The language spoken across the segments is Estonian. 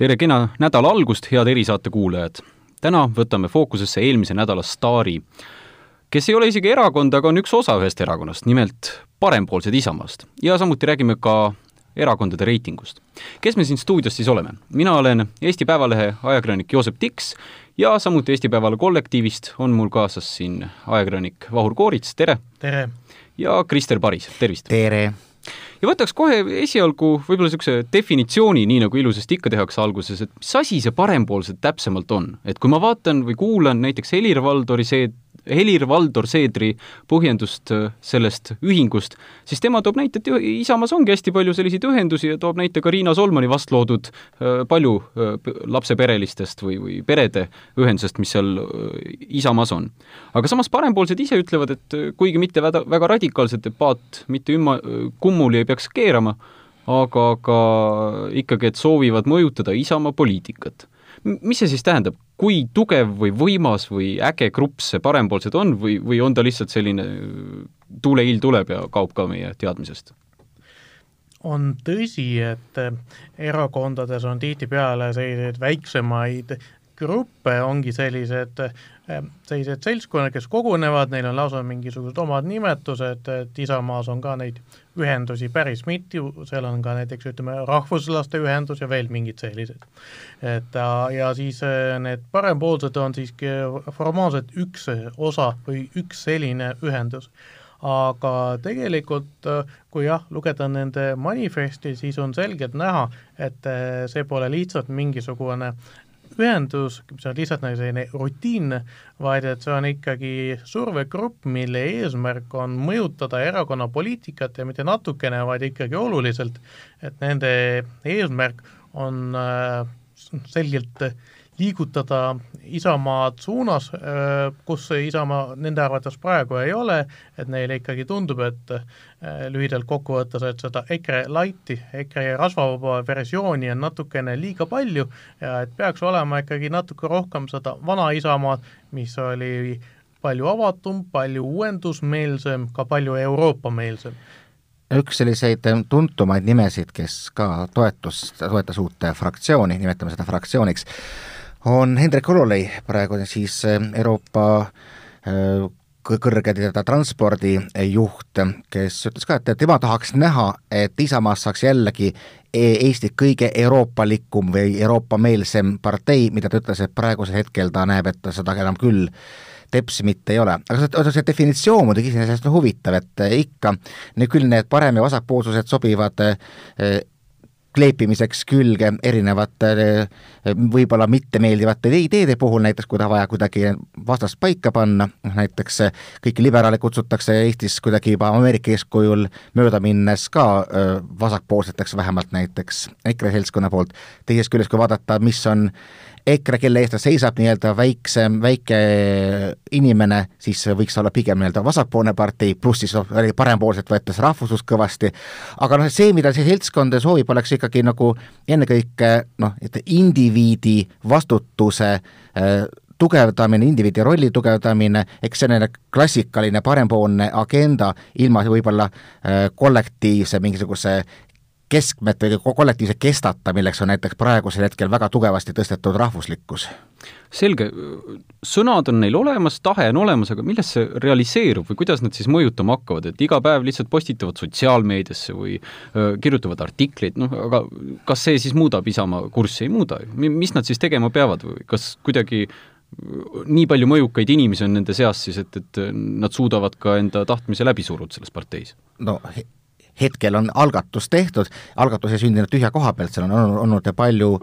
tere kena nädala algust, head erisaate kuulajad! täna võtame fookusesse eelmise nädala staari, kes ei ole isegi erakond, aga on üks osa ühest erakonnast, nimelt parempoolsed Isamaast. ja samuti räägime ka erakondade reitingust. kes me siin stuudios siis oleme? mina olen Eesti Päevalehe ajakirjanik Joosep Tiks ja samuti Eesti Päevalehe kollektiivist on mul kaasas siin ajakirjanik Vahur Koorits, tere! tere! ja Krister Paris, tervist! tere! Ja võtaks kohe esialgu võib-olla niisuguse definitsiooni, nii nagu ilusasti ikka tehakse alguses, et mis asi see parempoolsed täpsemalt on? et kui ma vaatan või kuulan näiteks Helir-Valdori see, Helir-Valdor Seedri põhjendust äh, sellest ühingust, siis tema toob näite, et Isamaas ongi hästi palju selliseid ühendusi ja toob näite ka Riina Solmani vast loodud äh, palju äh, lapseperelistest või, või perede ühendusest, mis seal Isamaas on. aga samas parempoolsed ise ütlevad, et kuigi mitte väga, väga radikaalset debaat mitte ümma, kummuli ei peaks keerama, aga ka ikkagi, et soovivad mõjutada Isamaa poliitikat. Mis see siis tähendab, kui tugev või võimas või äge grupp see parempoolsed on või, või on ta lihtsalt selline tuuleiil tuleb ja kaob ka meie teadmisest? on tõsi, et erakondades on tihtipeale selliseid väiksemaid gruppe, ongi sellised sellised seltskonnad, kes kogunevad, neil on lausa mingisugused omad nimetused, et Isamaas on ka neid ühendusi päris mitu, seal on ka näiteks ütleme, rahvuslaste ühendus ja veel mingid sellised. et ja siis eh, need parempoolsed on siiski formaalselt üks osa või üks selline ühendus aga tegelikult kui jah, lugeda nende manifesti, siis on selgelt näha, et see pole lihtsalt mingisugune ühendus, mis on lihtsalt nagu selline rutiinne, vaid et see on ikkagi survegrupp, mille eesmärk on mõjutada erakonna poliitikat ja mitte natukene, vaid ikkagi oluliselt, et nende eesmärk on äh, selgelt äh, liigutada Isamaad suunas, äh, kus Isamaa nende arvates praegu ei ole, et neile ikkagi tundub, et äh, lühidalt kokku võttes, et seda EKRE Lighti, EKRE rasvavaba versiooni on natukene liiga palju ja et peaks olema ikkagi natuke rohkem seda vana Isamaad, mis oli palju avatum, palju uuendusmeelsem, ka palju Euroopa-meelsem. Üks selliseid tuntumaid nimesid, kes ka toetus, toetas uut fraktsiooni, nimetame seda fraktsiooniks, on Hendrik Hololei, praegu siis äh, Euroopa äh, kõrge transpordijuht, kes ütles ka, et tema tahaks näha, et Isamaast saaks jällegi Eesti kõige euroopalikum või Euroopa-meelsem partei, mida ta ütles, et praegusel hetkel ta näeb, et seda enam küll teps mitte ei ole. aga see, see definitsioon muidugi iseenesest on huvitav, et ikka need küll need parem- ja vasakpoolsused sobivad kleepimiseks külge erinevate võib-olla mittemeeldivate ideede puhul, näiteks kui taha vaja kuidagi vastast paika panna, noh näiteks kõiki liberaale kutsutakse Eestis kuidagi juba Ameerika eeskujul mööda minnes ka vasakpoolseteks, vähemalt näiteks EKRE seltskonna poolt, teisest küljest, kui vaadata, mis on EKRE, kelle eest ta seisab, nii-öelda väiksem, väike inimene, siis võiks olla pigem nii-öelda vasakpoolne partei, pluss siis oli parempoolselt võetes rahvuslus kõvasti, aga noh, see, mida see seltskond soovib, oleks ikkagi nagu ennekõike noh, et indiviidi vastutuse äh, tugevdamine, indiviidi rolli tugevdamine, eks selline klassikaline parempoolne agenda ilma võib-olla äh, kollektiivse mingisuguse keskmet või kollektiivse kestata, milleks on näiteks praegusel hetkel väga tugevasti tõstetud rahvuslikkus? selge, sõnad on neil olemas, tahe on olemas, aga milles see realiseerub või kuidas nad siis mõjutama hakkavad, et iga päev lihtsalt postitavad sotsiaalmeediasse või öö, kirjutavad artikleid, noh aga kas see siis muudab Isamaa kurssi, ei muuda ju. mis nad siis tegema peavad või kas kuidagi nii palju mõjukaid inimesi on nende seas siis, et, et nad suudavad ka enda tahtmise läbi suruda selles parteis? no hetkel on algatus tehtud, algatus ei sündinud tühja koha pealt, seal on olnud, palju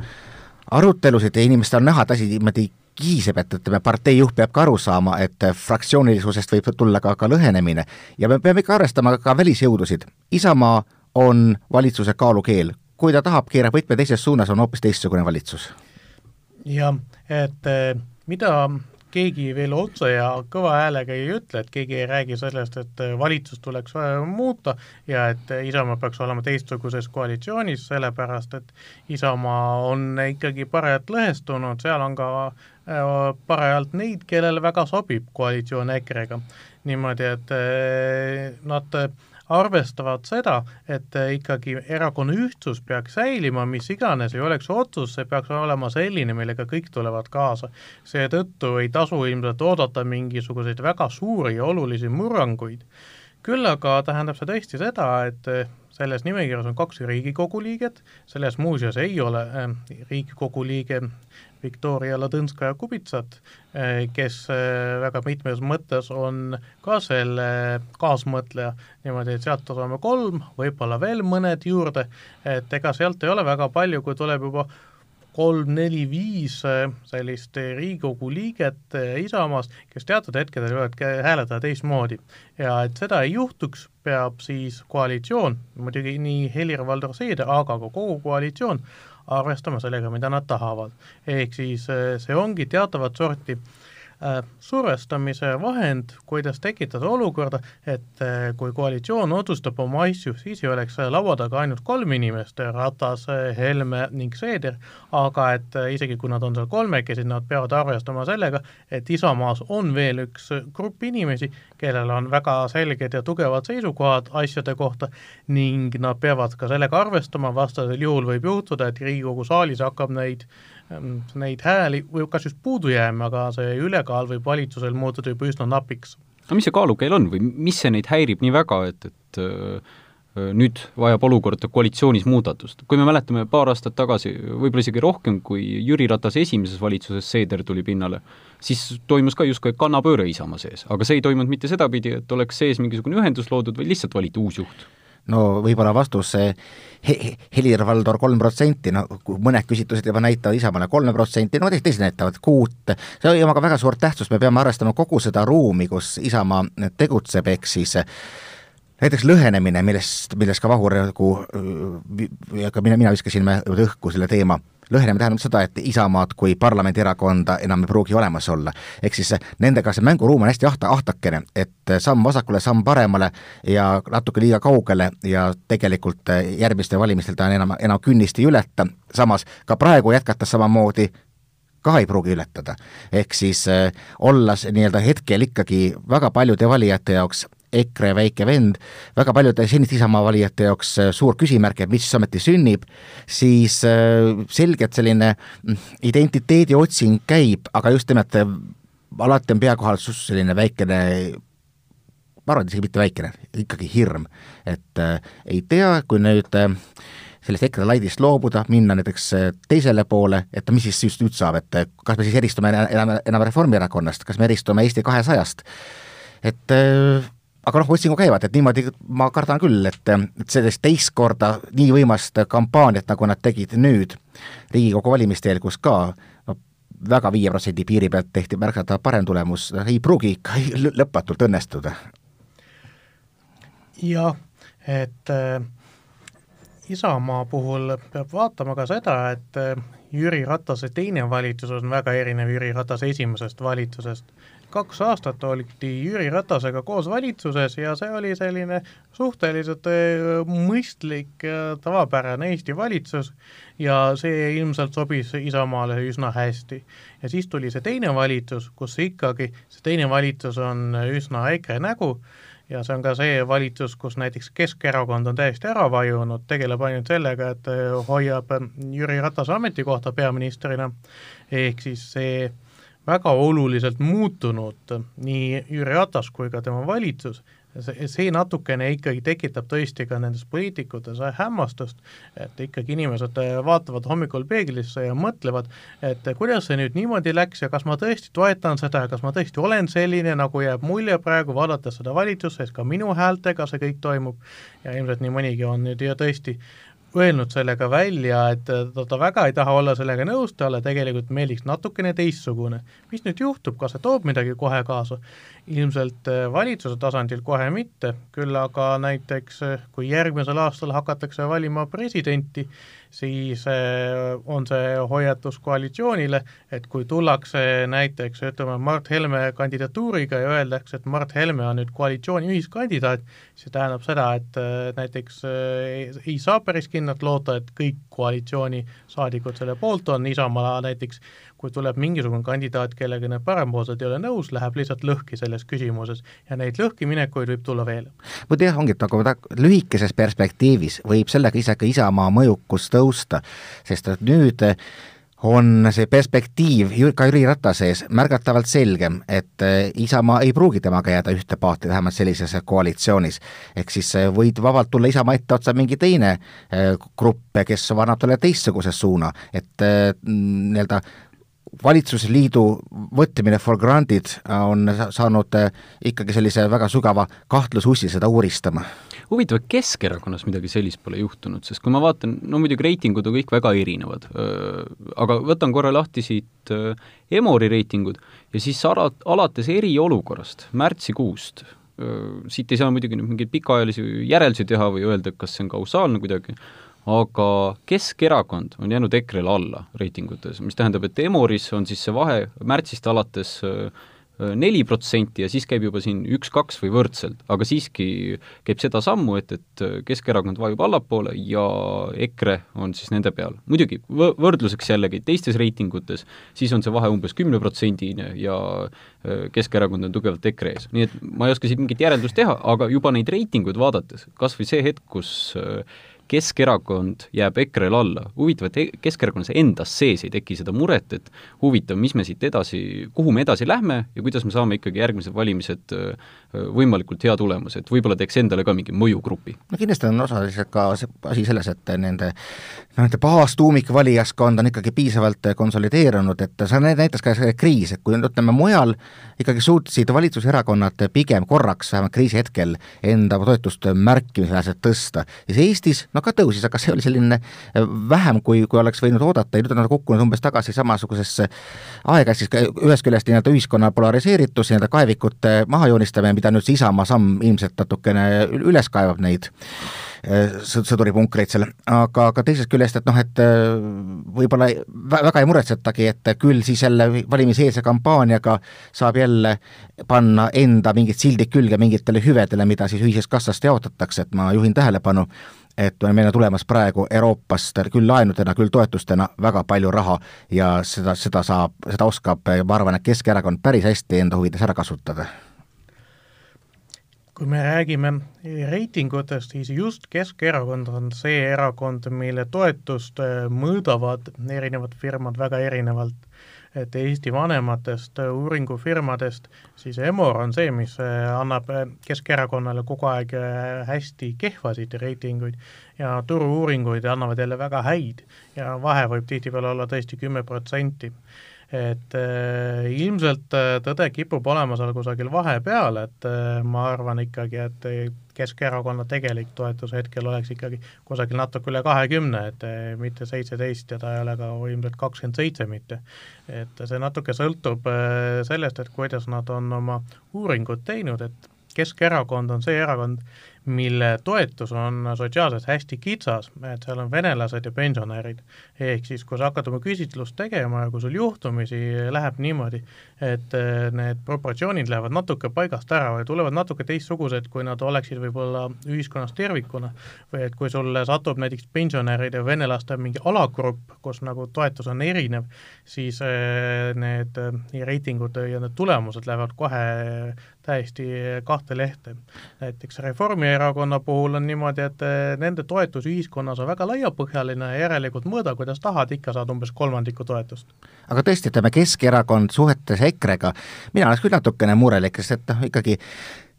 arutelusid ja inimestel on näha, et asi niimoodi kihiseb, et ütleme, partei juht peab ka aru saama, et fraktsioonilisusest võib tulla ka, ka lõhenemine ja me peame ikka arvestama ka välisjõudusid. Isamaa on valitsuse kaalukeel, kui ta tahab, keerab võtme teises suunas, on hoopis teistsugune valitsus. jah, et eh, mida keegi veel otse ja kõva häälega ei ütle, et keegi ei räägi sellest, et valitsust tuleks muuta ja et Isamaa peaks olema teistsuguses koalitsioonis, sellepärast et Isamaa on ikkagi parajalt lõhestunud, seal on ka äh, parajalt neid, kellele väga sobib koalitsioon EKRE-ga. niimoodi, et äh, nad arvestavad seda, et ikkagi erakonna ühtsus peaks säilima, mis iganes ei oleks otsus, see peaks olema selline, millega kõik tulevad kaasa. seetõttu ei tasu ilmselt oodata mingisuguseid väga suuri ja olulisi murranguid. küll aga tähendab see tõesti seda, et selles nimekirjas on kaks Riigikogu liiget, selles muuseas ei ole äh, Riigikogu liige Viktoria Ladõnskaja-Kubitsat, äh, kes äh, väga mitmes mõttes on ka selle kaasmõtleja, niimoodi, et sealt saame kolm, võib-olla veel mõned juurde, et ega sealt ei ole väga palju, kui tuleb juba kolm-neli-viis sellist Riigikogu liiget Isamaast, kes teatud hetkedel võivad hääletada teistmoodi. ja et seda ei juhtuks, peab siis koalitsioon, muidugi nii Helir-Valdor Seeder, aga ka kogu koalitsioon, arvestama sellega, mida nad tahavad. ehk siis see ongi teatavat sorti äh, Äh, survestamise vahend, kuidas tekitada olukorda, et äh, kui koalitsioon otsustab oma asju, siis ei oleks laua taga ainult kolm inimest, Ratas, Helme ning Seeder, aga et äh, isegi kui nad on seal kolmekesi, nad peavad arvestama sellega, et Isamaas on veel üks grupp inimesi, kellel on väga selged ja tugevad seisukohad asjade kohta ning nad peavad ka sellega arvestama, vastasel juhul võib juhtuda, et Riigikogu saalis hakkab neid äh, neid hääli võib kas just puudu jääma, aga see ülekaal võib valitsusel muutuda juba üsna napiks. no mis see kaalukeel on või mis see neid häirib nii väga, et, et nüüd vajab olukord koalitsioonis muudatust. kui me mäletame paar aastat tagasi, võib-olla isegi rohkem, kui Jüri Ratase esimeses valitsuses Seeder tuli pinnale, siis toimus ka justkui kannapööre Isamaa sees, aga see ei toimunud mitte sedapidi, et oleks sees mingisugune ühendus loodud, vaid lihtsalt valiti uus juht no võib-olla vastus he, Helir-Valdor kolm protsenti, no mõned küsitlused juba näitavad Isamaale kolme protsenti, no teised näitavad kuut, see on aga väga suurt tähtsust, me peame arvestama kogu seda ruumi, kus Isamaa tegutseb, ehk siis näiteks lõhenemine, millest, millest ka Vahur nagu, ka mina, mina viskasin õhku selle teema lõhenemine tähendab seda, et Isamaad kui parlamendierakonda enam ei pruugi olemas olla. ehk siis nendega see mänguruum on hästi ahta, ahtakene, et samm vasakule, samm paremale ja natuke liiga kaugele ja tegelikult järgmistel valimistel ta enam, enam künnist ei ületa, samas ka praegu jätkates samamoodi ka ei pruugi ületada. ehk siis äh, olles nii-öelda hetkel ikkagi väga paljude valijate jaoks EKRE väike vend, väga paljude seniste Isamaa valijate jaoks äh, suur küsimärk, et mis siis ometi sünnib, siis äh, selgelt selline mm, identiteedi otsing käib, aga just nimelt äh, alati on pea kohal selline väikene ma arvan, et isegi mitte väikene, ikkagi hirm, et äh, ei tea, kui nüüd äh, sellest EKRE laidist loobuda, minna näiteks teisele poole, et mis siis just nüüd saab, et kas me siis eristume enam, enam Reformierakonnast, kas me eristume Eesti kahesajast, et äh, aga noh, otsingud käivad, et niimoodi ma kardan küll, et, et sellist teist korda nii võimast kampaaniat, nagu nad tegid nüüd Riigikogu valimiste eel, kus ka no väga viie protsendi piiri pealt tehti märgata parem tulemus, ei pruugi ikka lõpmatult õnnestuda. jah, et äh, Isamaa puhul peab vaatama ka seda, et äh, Jüri Ratase teine valitsus on väga erinev Jüri Ratase esimesest valitsusest kaks aastat oldi Jüri Ratasega koos valitsuses ja see oli selline suhteliselt äh, mõistlik tavapärane Eesti valitsus ja see ilmselt sobis Isamaale üsna hästi. ja siis tuli see teine valitsus, kus ikkagi see teine valitsus on üsna EKRE nägu ja see on ka see valitsus, kus näiteks Keskerakond on täiesti ära vajunud, tegeleb ainult sellega, et hoiab Jüri Ratase ametikohta peaministrina, ehk siis see väga oluliselt muutunud nii Jüri Ratas kui ka tema valitsus, see, see natukene ikkagi tekitab tõesti ka nendes poliitikutes hämmastust, et ikkagi inimesed vaatavad hommikul peeglisse ja mõtlevad, et kuidas see nüüd niimoodi läks ja kas ma tõesti toetan seda ja kas ma tõesti olen selline, nagu jääb mulje praegu, vaadates seda valitsust, et ka minu häältega see kõik toimub. Ja ilmselt nii mõnigi on nüüd ja tõesti öelnud sellega välja, et ta, ta väga ei taha olla sellega nõus, talle tegelikult meeldiks natukene teistsugune. mis nüüd juhtub, kas see toob midagi kohe kaasa? ilmselt äh, valitsuse tasandil kohe mitte, küll aga näiteks äh, kui järgmisel aastal hakatakse valima presidenti, siis äh, on see hoiatus koalitsioonile, et kui tullakse näiteks ütleme, Mart Helme kandidatuuriga ja öeldakse, et Mart Helme on nüüd koalitsiooni ühiskandidaat, see tähendab seda, et näiteks ei saa päris kindlalt loota, et kõik koalitsioonisaadikud selle poolt on, Isamaa näiteks kui tuleb mingisugune kandidaat, kellega need parempoolsed ei ole nõus, läheb lihtsalt lõhki selles küsimuses ja neid lõhkiminekuid võib tulla veel. vot jah, ongi, et nagu ta lühikeses perspektiivis võib sellega isegi Isamaa mõjukus tõusta, sest et nüüd on see perspektiiv ka Jüri Ratase ees märgatavalt selgem, et Isamaa ei pruugi temaga jääda ühte paati, vähemalt sellises koalitsioonis. ehk siis võid vabalt tulla Isamaa etteotsa mingi teine eh, grupp, kes annab talle teistsuguse suuna, et nii-öelda valitsusliidu võtmine for granted on saanud ikkagi sellise väga sügava kahtlusussi seda uuristama. Huvitav, Keskerakonnas midagi sellist pole juhtunud, sest kui ma vaatan, no muidugi reitingud on kõik väga erinevad, aga võtan korra lahti siit Emori reitingud ja siis ala, alates eriolukorrast, märtsikuust, siit ei saa muidugi nüüd mingeid pikaajalisi järeldusi teha või öelda, kas see on kausaalne kuidagi, aga Keskerakond on jäänud EKRE-le alla reitingutes, mis tähendab, et Emoris on siis see vahe märtsist alates äh, neli protsenti ja siis käib juba siin üks-kaks või võrdselt, aga siiski käib seda sammu, et, et Keskerakond vajub allapoole ja EKRE on siis nende peal. muidugi, võrdluseks jällegi, teistes reitingutes siis on see vahe umbes kümneprotsendine ja Keskerakond on tugevalt EKRE ees. nii et ma ei oska siit mingit järeldust teha, aga juba neid reitinguid vaadates, kas või see hetk, kus Keskerakond jääb EKRE-le alla. huvitav, et e-, Keskerakonnas endas sees ei teki seda muret, et huvitav, mis me siit edasi, kuhu me edasi lähme ja kuidas me saame ikkagi järgmised valimised võimalikult hea tulemuse, et võib-olla teeks endale ka mingi mõjugrupi. no kindlasti on osaliselt ka see asi selles, et nende noh, nende baastuumikvalijaskond on ikkagi piisavalt konsolideerunud, et see näitas ka see kriis, et kui ütleme, mujal ikkagi suutsid valitsuserakonnad pigem korraks, vähemalt kriisi hetkel, enda toetust märkimisväärselt tõsta, siis Eestis no ka tõusis, aga see oli selline äh, vähem, kui, kui oleks võinud oodata. Ja nüüd on nad kukkunud umbes tagasi samasugusesse aega, siis ühest küljest nii-öelda ühiskonna polariseeritus, nii-öelda kaevikute mahajoonistamine, mida nüüd see Isamaa samm ilmselt natukene üles kaevab neid äh, sõduripunkreid seal, aga, aga teisest küljest, et noh, et äh, võib-olla väga ei muretsetagi, et küll siis jälle valimiseelse kampaaniaga saab jälle panna enda mingid sildid külge mingitele hüvedele, mida siis ühisest kassast jaotatakse, et ma juhin tähelepanu, et meil on tulemas praegu Euroopast küll laenudena, küll toetustena väga palju raha ja seda, seda saab, seda oskab, ma arvan, et Keskerakond päris hästi enda huvides ära kasutada. Kui me räägime reitingutest, siis just Keskerakond on see erakond, mille toetust mõõdavad erinevad firmad väga erinevalt et Eesti vanematest uuringufirmadest, siis Emor on see, mis äh, annab äh, Keskerakonnale kogu aeg äh, hästi kehvasid reitinguid ja turu-uuringuid annavad jälle väga häid. Ja vahe võib tihtipeale olla tõesti kümme protsenti. Et äh, ilmselt tõde kipub olema seal kusagil vahepeal, et äh, ma arvan ikkagi, et Keskerakonna tegelik toetus hetkel oleks ikkagi kusagil natuke üle kahekümne, et eh, mitte seitseteist ja ta ei ole ka ilmselt kakskümmend seitse mitte. et see natuke sõltub eh, sellest, et kuidas nad on oma uuringud teinud, et Keskerakond on see erakond, mille toetus on sotsiaalselt hästi kitsas, et seal on venelased ja pensionärid. ehk siis, kui sa hakkad oma küsitlust tegema ja kui sul juhtumisi läheb niimoodi, et eh, need proportsioonid lähevad natuke paigast ära või tulevad natuke teistsugused, kui nad oleksid võib-olla ühiskonnas tervikuna, või et kui sulle satub näiteks pensionäride ja venelaste mingi alagrupp, kus nagu toetus on erinev, siis eh, need eh, reitingud ja need tulemused lähevad kohe täiesti kahte lehte. näiteks Reformierakonna puhul on niimoodi, et eh, nende toetus ühiskonnas on väga laiapõhjaline ja järelikult mõõda, kuidas tahad, ikka saad umbes kolmandiku toetust. aga tõesti, ütleme Keskerakond suhetes EKRE-ga, mina oleks küll natukene murelik, sest et noh, ikkagi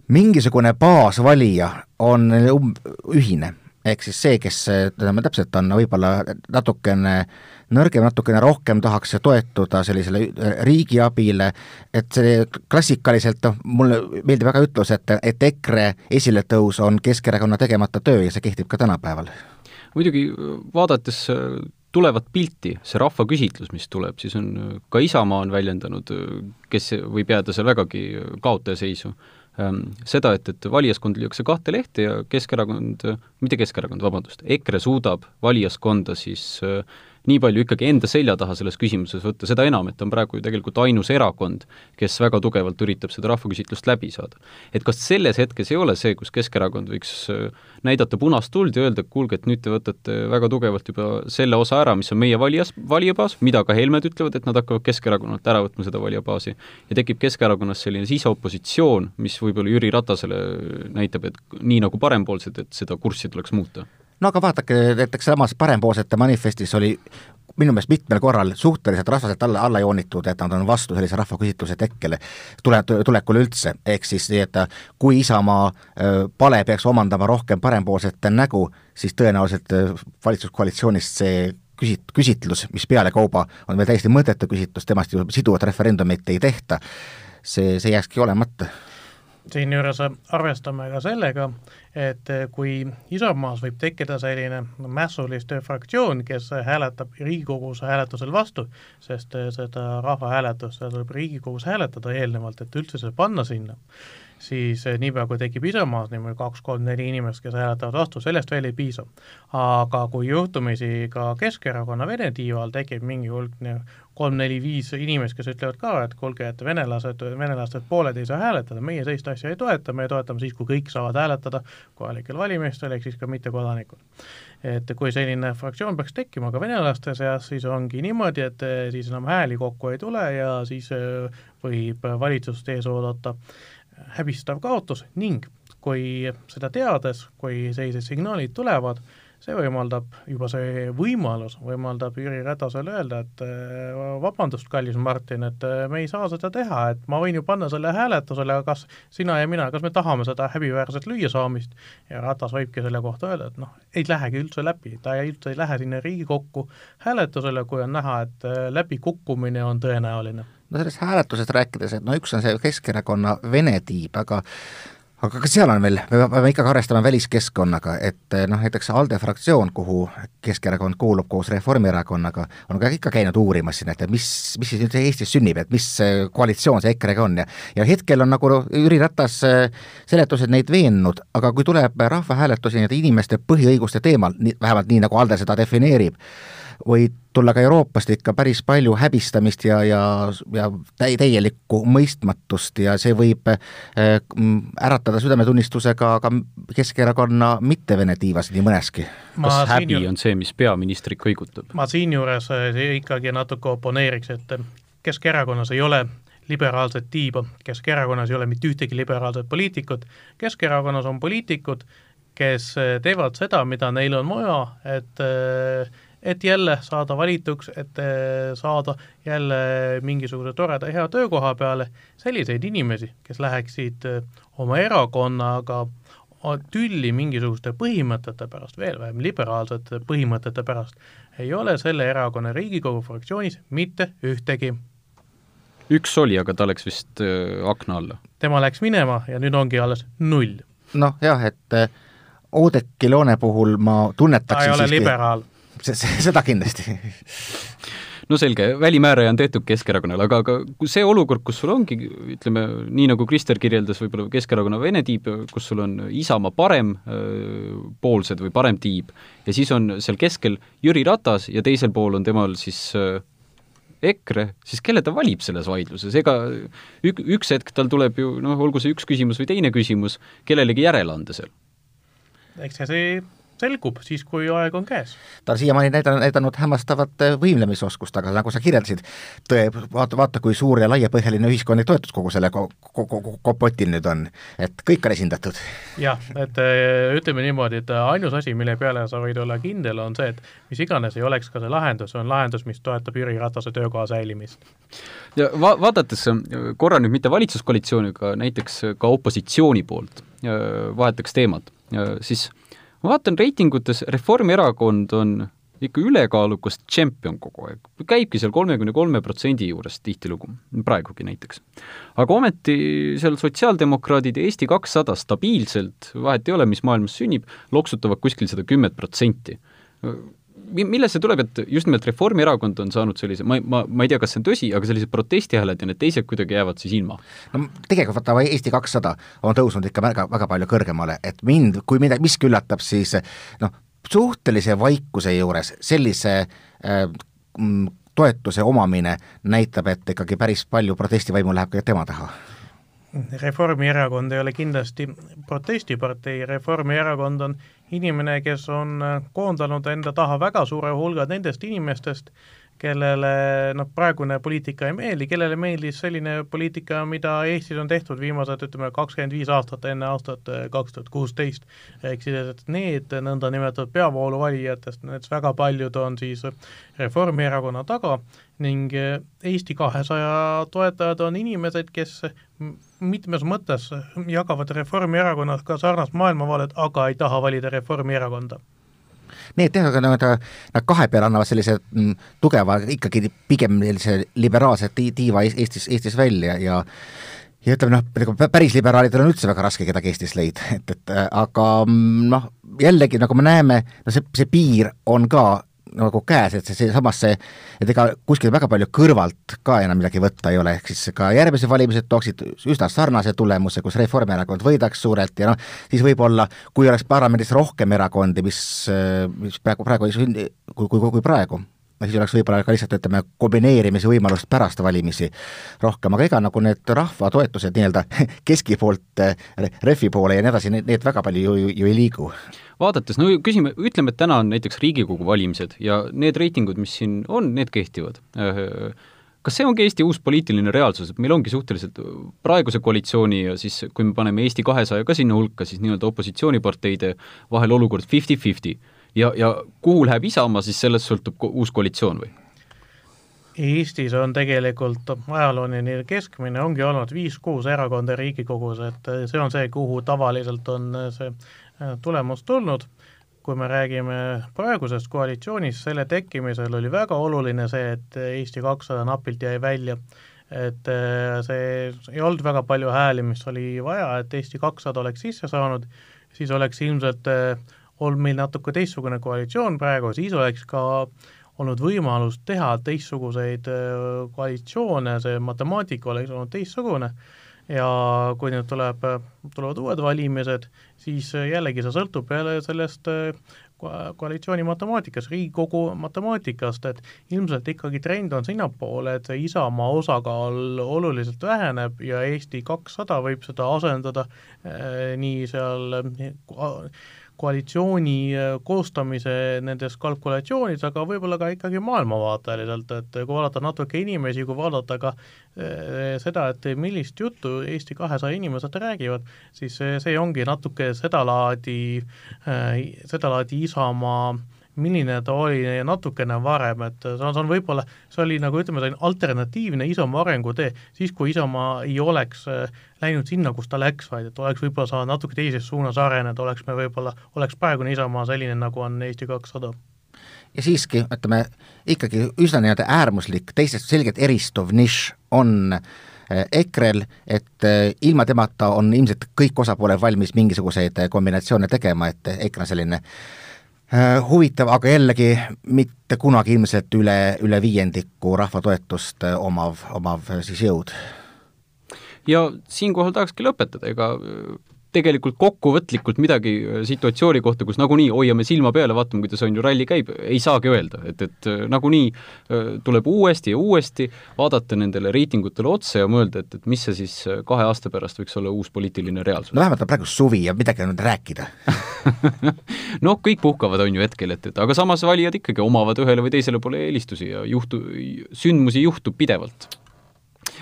mingisugune baasvalija on um-, ühine ehk siis see, kes ütleme täpselt on võib-olla natukene nõrgem, natukene rohkem tahaks toetuda sellisele riigiabile, et see klassikaliselt, noh, mulle meeldib väga ütlus, et, et EKRE esiletõus on Keskerakonna tegemata töö ja see kehtib ka tänapäeval. muidugi vaadates äh, tulevat pilti, see rahvaküsitlus, mis tuleb, siis on äh, ka Isamaa on väljendanud, äh, kes võib jääda seal vägagi kaotajaseisu seda, et, et valijaskond lüüakse kahte lehte ja Keskerakond, mitte Keskerakond, vabandust, EKRE suudab valijaskonda siis äh, nii palju ikkagi enda selja taha selles küsimuses võtta, seda enam, et on praegu ju tegelikult ainus erakond, kes väga tugevalt üritab seda rahvaküsitlust läbi saada. et kas selles hetkes ei ole see, kus Keskerakond võiks äh, näidata punast tuld ja öelda, et kuulge, et nüüd te võtate väga tugevalt juba selle osa ära, mis on meie valijas, valijabaas, mida ka Helmed ütlevad, et nad hakkavad Keskerakonnalt ära võtma seda valijabaasi, ja tekib Keskerakonnas selline siseopositsioon, mis võib-olla Jüri Ratasele näitab, et nii nagu parempoolsed, et seda kurssi tuleks muuta no aga vaadake, näiteks samas parempoolsete manifestis oli minu meelest mitmel korral suhteliselt rasvaselt alla, alla joonitud, et nad on vastu sellise rahvaküsitluse tekkele, tule, tulekule üldse, ehk siis nii, et kui Isamaa pale peaks omandama rohkem parempoolsete nägu, siis tõenäoliselt valitsuskoalitsioonist see küsit-, küsitlus, mis pealekauba on veel täiesti mõttetu küsitlus, temast ju siduvat referendumit ei tehta, see, see jääkski olemata siinjuures arvestame ka sellega, et kui Isamaas võib tekkida selline mässuliste fraktsioon, kes hääletab Riigikogus hääletusel vastu, sest seda rahvahääletust tuleb Riigikogus hääletada eelnevalt, et üldse see panna sinna, siis niipea, kui tekib Isamaas niimoodi kaks-kolm-neli inimest, kes hääletavad vastu, sellest veel ei piisa. aga kui juhtumisi ka Keskerakonna Vene tiival tekib mingi hulk kolm-neli-viis inimest, kes ütlevad ka, et kuulge, et venelased, venelastest pooled ei saa hääletada, meie sellist asja ei toeta, me toetame siis, kui kõik saavad hääletada kohalikel valimistel, ehk siis ka mittekodanikud. et kui selline fraktsioon peaks tekkima ka venelaste seas, siis ongi niimoodi, et siis enam hääli kokku ei tule ja siis äh, võib valitsust ees oodata häbistav kaotus ning kui seda teades, kui sellised signaalid tulevad, see võimaldab, juba see võimalus võimaldab Jüri Ratasele öelda, et äh, vabandust, kallis Martin, et äh, me ei saa seda teha, et ma võin ju panna selle hääletusele, aga kas sina ja mina, kas me tahame seda häbiväärset lüüasaamist ja Ratas võibki selle kohta öelda, et noh, ei lähegi üldse läbi, ta ei, üldse ei lähe sinna Riigikokku hääletusele, kui on näha, et äh, läbikukkumine on tõenäoline. no sellest hääletusest rääkides, et no üks on see Keskerakonna vene tiib, aga aga ka seal on veel, me peame ikkagi arvestama väliskeskkonnaga, et eh, noh, näiteks ALDE fraktsioon, kuhu Keskerakond kuulub koos Reformierakonnaga, on ka ikka käinud uurimas siin, et mis, mis siis nüüd Eestis sünnib, et mis koalitsioon see EKRE-ga on. Ja ja hetkel on nagu Jüri Ratas eh, seletused neid veennud, aga kui tuleb rahvahääletusi nende inimeste põhiõiguste teemal, vähemalt nii, nagu ALDE seda defineerib, võib tulla ka Euroopast ikka päris palju häbistamist ja, ja, ja täi-, täielikku mõistmatust ja see võib äh, äratada südametunnistusega ka Keskerakonna mitte-vene tiivas nii mõneski. kas häbi ju... on see, mis peaministrit kõigutab? ma siinjuures äh, ikkagi natuke oponeeriks, et äh, Keskerakonnas ei ole liberaalset tiiba, Keskerakonnas ei ole mitte ühtegi liberaalset poliitikut, Keskerakonnas on poliitikud, kes teevad seda, mida neil on vaja, et äh, et jälle saada valituks, et eh, saada jälle mingisuguse toreda hea töökoha peale, selliseid inimesi, kes läheksid eh, oma erakonnaga tülli mingisuguste põhimõtete pärast, veel vähem liberaalsete põhimõtete pärast, ei ole selle erakonna Riigikogu fraktsioonis mitte ühtegi. üks oli, aga ta läks vist äh, akna alla. tema läks minema ja nüüd ongi alles null. noh jah, et Oudekki Loone puhul ma tunnetaksin ta ei ole siiski... liberaal seda kindlasti no selge, välimääraja on tehtud Keskerakonnale, aga, aga see olukord, kus sul ongi, ütleme, nii nagu Krister kirjeldas, võib-olla Keskerakonna vene tiib, kus sul on Isamaa parempoolsed või parem tiib, ja siis on seal keskel Jüri Ratas ja teisel pool on temal siis EKRE, siis kelle ta valib selles vaidluses, ega ük-, üks hetk tal tuleb ju noh, olgu see üks küsimus või teine küsimus, kellelegi järele anda seal. eks see selgub siis, kui aeg on käes. ta on siiamaani näidanud, näidanud hämmastavat äh, võimlemisoskust, aga nagu sa kirjeldasid, tõe, vaata, vaata, kui suur ja laiapõhjaline ühiskondlik toetus kogu selle ko-, ko-, ko-, kopotil nüüd on, et kõik on esindatud. jah, et äh, ütleme niimoodi, et ainus asi, mille peale sa võid olla kindel, on see, et mis iganes ei oleks ka see lahendus, on lahendus, mis toetab Jüri Ratase töökoha säilimist. ja va-, vaadates äh, korra nüüd mitte valitsuskoalitsiooni, aga näiteks ka opositsiooni poolt, vahetaks teemat, siis ma vaatan reitingutes, Reformierakond on ikka ülekaalukas tšempion kogu aeg, käibki seal kolmekümne kolme protsendi juures tihtilugu, praegugi näiteks. aga ometi seal sotsiaaldemokraadid ja Eesti kakssada stabiilselt, vahet ei ole, mis maailmas sünnib, loksutavad kuskil seda kümmet protsenti millest see tuleb, et just nimelt Reformierakond on saanud sellise, ma, ma, ma ei tea, kas see on tõsi, aga sellised protestihääled ja need teised kuidagi jäävad siis ilma? no tegelikult vaata, Eesti kakssada on tõusnud ikka väga, väga palju kõrgemale, et mind, kui midagi, miski üllatab, siis noh, suhtelise vaikuse juures sellise äh, toetuse omamine näitab, et ikkagi päris palju protestivaimu läheb ka tema taha Reformierakond ei ole kindlasti protestipartei, Reformierakond on inimene, kes on koondanud enda taha väga suure hulga nendest inimestest, kellele noh, praegune poliitika ei meeldi, kellele meeldis selline poliitika, mida Eestis on tehtud viimased ütleme, kakskümmend viis aastat enne aastat eh, kaks tuhat kuusteist. ehk siis, et need nõndanimetatud peavooluvalijatest, nendest väga paljud on siis Reformierakonna taga ning eh, Eesti kahesaja toetajad on inimesed, kes mitmes mõttes jagavad Reformierakonnaga sarnast maailmavaadet, aga ei taha valida Reformierakonda Need jah, aga nad, nad kahe peale annavad sellise mm, tugeva, ikkagi pigem sellise liberaalse tiiva Eestis, Eestis välja ja ja ütleme noh, nagu päris liberaalidel on üldse väga raske kedagi Eestis leida, et, et aga mm, noh, jällegi nagu me näeme, no see, see piir on ka nagu käes, et see, seesamas see, et ega kuskil väga palju kõrvalt ka enam midagi võtta ei ole, ehk siis ka järgmised valimised tooksid üsna sarnase tulemuse, kus Reformierakond võidaks suurelt ja noh, siis võib-olla, kui oleks parlamendis rohkem erakondi, mis, mis praegu, praegu ei sündi, kui, kui, kui praegu siis oleks võib-olla ka lihtsalt ütleme, kombineerimise võimalust pärast valimisi rohkem, aga ega nagu need rahva toetused nii-öelda keski poolt refi poole ja nii edasi, need väga palju ju, ju, ei liigu. vaadates, no küsime, ütleme, et täna on näiteks Riigikogu valimised ja need reitingud, mis siin on, need kehtivad kas see ongi Eesti uus poliitiline reaalsus, et meil ongi suhteliselt praeguse koalitsiooni ja siis kui me paneme Eesti kahesaja ka sinna hulka, siis nii-öelda opositsiooniparteide vahel olukord fifty-fifty ja, ja kuhu läheb Isamaa, siis sellest sõltub uus koalitsioon või? Eestis on tegelikult ajalooline keskmine ongi olnud viis-kuus erakonda Riigikogus, et see on see, kuhu tavaliselt on see äh, tulemus tulnud. kui me räägime praegusest koalitsioonist, selle tekkimisel oli väga oluline see, et Eesti kakssada napilt jäi välja, et äh, see ei olnud väga palju hääli, mis oli vaja, et Eesti kakssada oleks sisse saanud, siis oleks ilmselt äh, olnud meil natuke teistsugune koalitsioon praegu, siis oleks ka olnud võimalus teha teistsuguseid äh, koalitsioone, see matemaatika oleks olnud teistsugune. Ja kui nüüd tuleb, tulevad uued valimised, siis jällegi see sõltub jälle sellest äh, koalitsiooni matemaatikast, Riigikogu matemaatikast, et ilmselt ikkagi trend on sinnapoole, et see Isamaa osakaal oluliselt väheneb ja Eesti kakssada võib seda asendada äh, nii seal äh, koalitsiooni äh, koostamise nendes kalkulatsioonides, aga võib-olla ka ikkagi maailmavaateliselt, et kui vaadata natuke inimesi, kui vaadata ka äh, seda, et millist juttu Eesti kahesaja inimesed räägivad, siis see, see ongi natuke sedalaadi äh,, sedalaadi Isamaa äh, milline ta oli natukene varem, et see on, see on võib-olla, see oli nagu ütleme, selline alternatiivne Isamaa arengutee, siis kui Isamaa ei oleks äh, läinud sinna, kus ta läks, vaid et oleks võib-olla saanud natuke teises suunas areneda, oleks me võib-olla, oleks praegune Isamaa selline, nagu on Eesti kakssada. Ja siiski, ütleme, ikkagi üsna nii-öelda äärmuslik, teistest selgelt eristuv nišš on äh, EKRE-l, et äh, ilma temata on ilmselt kõik osapooled valmis mingisuguseid kombinatsioone tegema, et EKRE on selline Äh, huvitav, aga jällegi mitte kunagi ilmselt üle, üle viiendiku rahva toetust äh, omav, omav äh, siis jõud. ja siinkohal tahakski lõpetada, ega tegelikult kokkuvõtlikult midagi äh, situatsiooni kohta, kus nagunii hoiame silma peal ja vaatame, kuidas on ju ralli käib, ei saagi öelda, et, et äh, nagunii äh, tuleb uuesti ja uuesti vaadata nendele reitingutele otsa ja mõelda, et, et mis see siis kahe aasta pärast võiks olla uus poliitiline reaalsus. no vähemalt on praegu suvi ja midagi on rääkida. Noh, kõik puhkavad, on ju hetkel, et, et aga samas valijad ikkagi omavad ühele või teisele poole eelistusi ja juhtu, sündmusi juhtub pidevalt.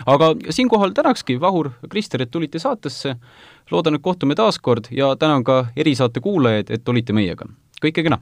Aga siinkohal tänakski, Vahur, Krister, et tulite saatesse, loodan, et kohtume taas kord ja tänan ka erisaate kuulajaid, et olite meiega. kõike kena!